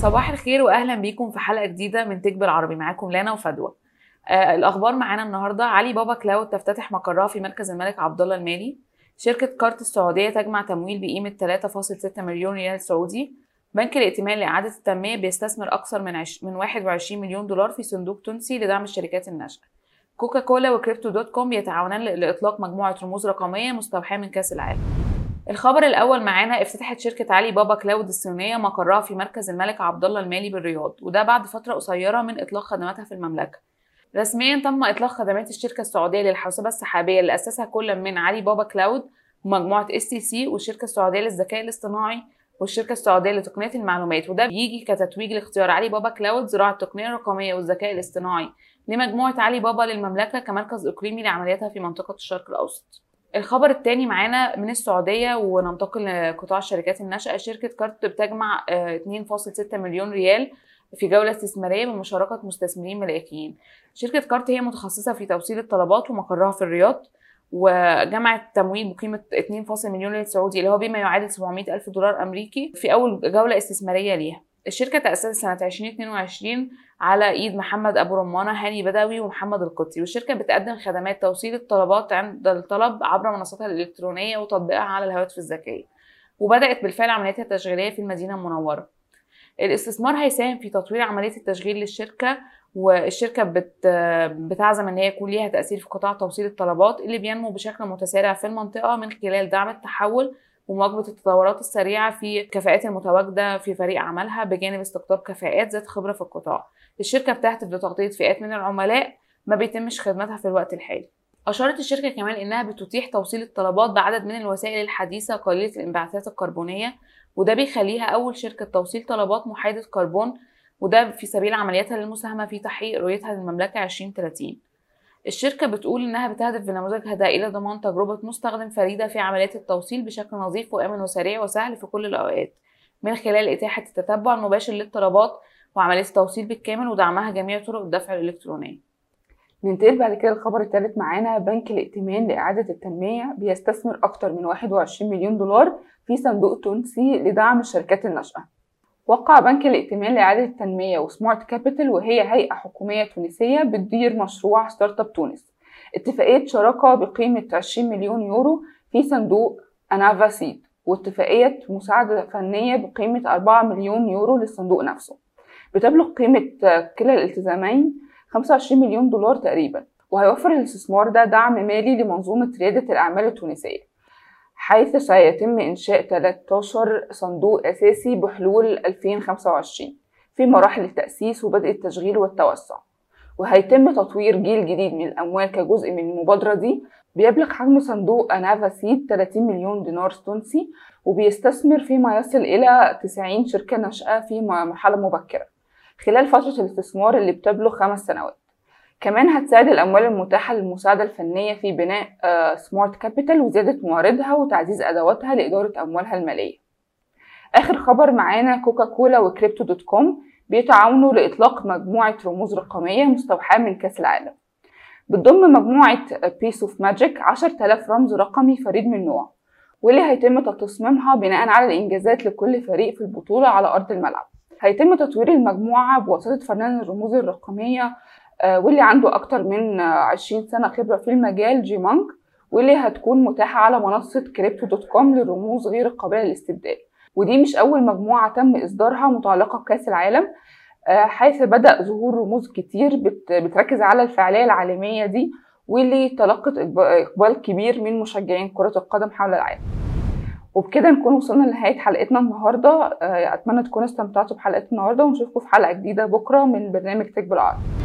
صباح الخير واهلا بيكم في حلقة جديدة من Tech بالعربي معاكم لانا وفدوى آه الأخبار معانا النهارده. علي بابا Cloud تفتتح مقرها في مركز الملك عبد الله المالي. شركة كارت السعودية تجمع تمويل بقيمة 3.6 مليون ريال سعودي. بنك الائتمان لإعادة التنمية بيستثمر أكثر من عش... من 21 مليون دولار في صندوق تونسي لدعم الشركات الناشئه كوكا كولا و Crypto.com يتعاونان لإطلاق مجموعة رموز رقمية مستوحاة من كأس العالم. الخبر الأول معانا افتتحت شركة علي بابا Cloud الصينية مقرها في مركز الملك عبد الله المالي بالرياض وده بعد فترة قصيرة من إطلاق خدماتها في المملكة. رسميا تم إطلاق خدمات الشركة السعودية للحوسبه السحابية اللي أسسها كل من علي بابا Cloud ومجموعه STC والشركة السعودية للذكاء الاصطناعي والشركة السعودية لتقنية المعلومات وده بيجي كتتويج لاختيار علي بابا Cloud ذراع التقنية الرقمية والذكاء الاصطناعي لمجموعة علي بابا للمملكة كمركز إقليمي لعملياتها في منطقة الشرق الأوسط. الخبر الثاني معانا من السعودية وننتقل لقطاع الشركات الناشئة شركة كارت بتجمع 2.6 مليون ريال في جولة استثمارية بمشاركة مستثمرين ملائكيين. شركة كارت هي متخصصة في توصيل الطلبات ومقرها في الرياض وجمعت تمويل بقيمة 2.1 مليون ريال سعودي اللي هو بما يعادل 700 ألف دولار أمريكي في أول جولة استثمارية ليها. الشركة تأسست سنة 2022 على إيد محمد أبو رمانة هاني بدوي ومحمد القدسي. والشركة بتقدم خدمات توصيل الطلبات عند الطلب عبر منصاتها الإلكترونية وتطبيقها على الهواتف الذكية وبدأت بالفعل عملياتها التشغيلية في المدينة المنورة. الاستثمار هيساهم في تطوير عملية التشغيل للشركة والشركة بت بتعزم إن هي يكون ليها تأثير في قطاع توصيل الطلبات اللي بينمو بشكل متسارع في المنطقة من خلال دعم التحول ومواكبة التطورات السريعة في الكفاءات المتواجدة في فريق عملها بجانب استقطاب كفاءات ذات خبرة في القطاع. الشركة بتهدف لتغطية فئات من العملاء ما بيتمش خدمتها في الوقت الحالي. أشارت الشركة كمان إنها بتتيح توصيل الطلبات بعدد من الوسائل الحديثة قليلة الانبعاثات الكربونية وده بيخليها أول شركة توصيل طلبات محايدة كربون وده في سبيل عملياتها للمساهمة في تحقيق رؤيتها للمملكة 2030. الشركة بتقول إنها بتهدف بنموذجها ده إلى ضمان تجربة مستخدم فريدة في عمليات التوصيل بشكل نظيف وآمن وسريع وسهل في كل الأوقات من خلال إتاحة التتبع المباشر للطلبات وعملية التوصيل بالكامل ودعمها جميع طرق الدفع الإلكترونية. ننتقل بعد كده الخبر الثالث معانا بنك الائتمان لإعادة التنمية بيستثمر أكثر من 21 مليون دولار في صندوق تونسي لدعم الشركات الناشئة. وقع بنك الائتمان لإعادة التنمية و Smart Capital وهي هيئة حكومية تونسية بتدير مشروع Startup تونس. اتفاقية شراكة بقيمة 20 مليون يورو في صندوق ANAVA Seed واتفاقية مساعدة فنية بقيمة 4 مليون يورو للصندوق نفسه. بتبلغ قيمة كلا الالتزامين 25 مليون دولار تقريبا وهيوفر الاستثمار ده دعم مالي لمنظومة ريادة الأعمال التونسية. حيث سيتم إنشاء 13 صندوق أساسي بحلول 2025 في مراحل التأسيس وبدء التشغيل والتوسع. وهيتم تطوير جيل جديد من الأموال كجزء من المبادرة دي. بيبلغ حجم صندوق أنافا سيد 30 مليون دينار تونسي وبيستثمر فيما يصل إلى 90 شركة ناشئة في مرحلة مبكرة. خلال فترة الاستثمار اللي بتبلغ خمس سنوات. كمان هتساعد الأموال المتاحة للمساعدة الفنية في بناء Smart Capital وزيادة مواردها وتعزيز أدواتها لإدارة أموالها المالية. آخر خبر معانا كوكا كولا و Crypto.com بيتعاونوا لإطلاق مجموعة رموز رقمية مستوحاة من كأس العالم. بتضم مجموعة Piece of Magic 10000 رمز رقمي فريد من نوعه واللي هيتم تصميمها بناء على الإنجازات لكل فريق في البطولة على أرض الملعب. هيتم تطوير المجموعة بواسطة فنان الرموز الرقمية واللي عنده أكتر من 20 سنة خبرة في المجال GMUNK واللي هتكون متاحة على منصة Crypto.com للرموز غير القابلة للاستبدال. ودي مش أول مجموعة تم إصدارها متعلقة بكأس العالم حيث بدأ ظهور رموز كتير بتركز على الفعالية العالمية دي واللي تلقت إقبال كبير من مشجعين كرة القدم حول العالم. وبكده نكون وصلنا لنهاية حلقتنا النهاردة. أتمنى تكونوا استمتعتوا بحلقتنا النهاردة ونشوفكم في حلقة جديدة بكرة من برنامج تك بالعربي.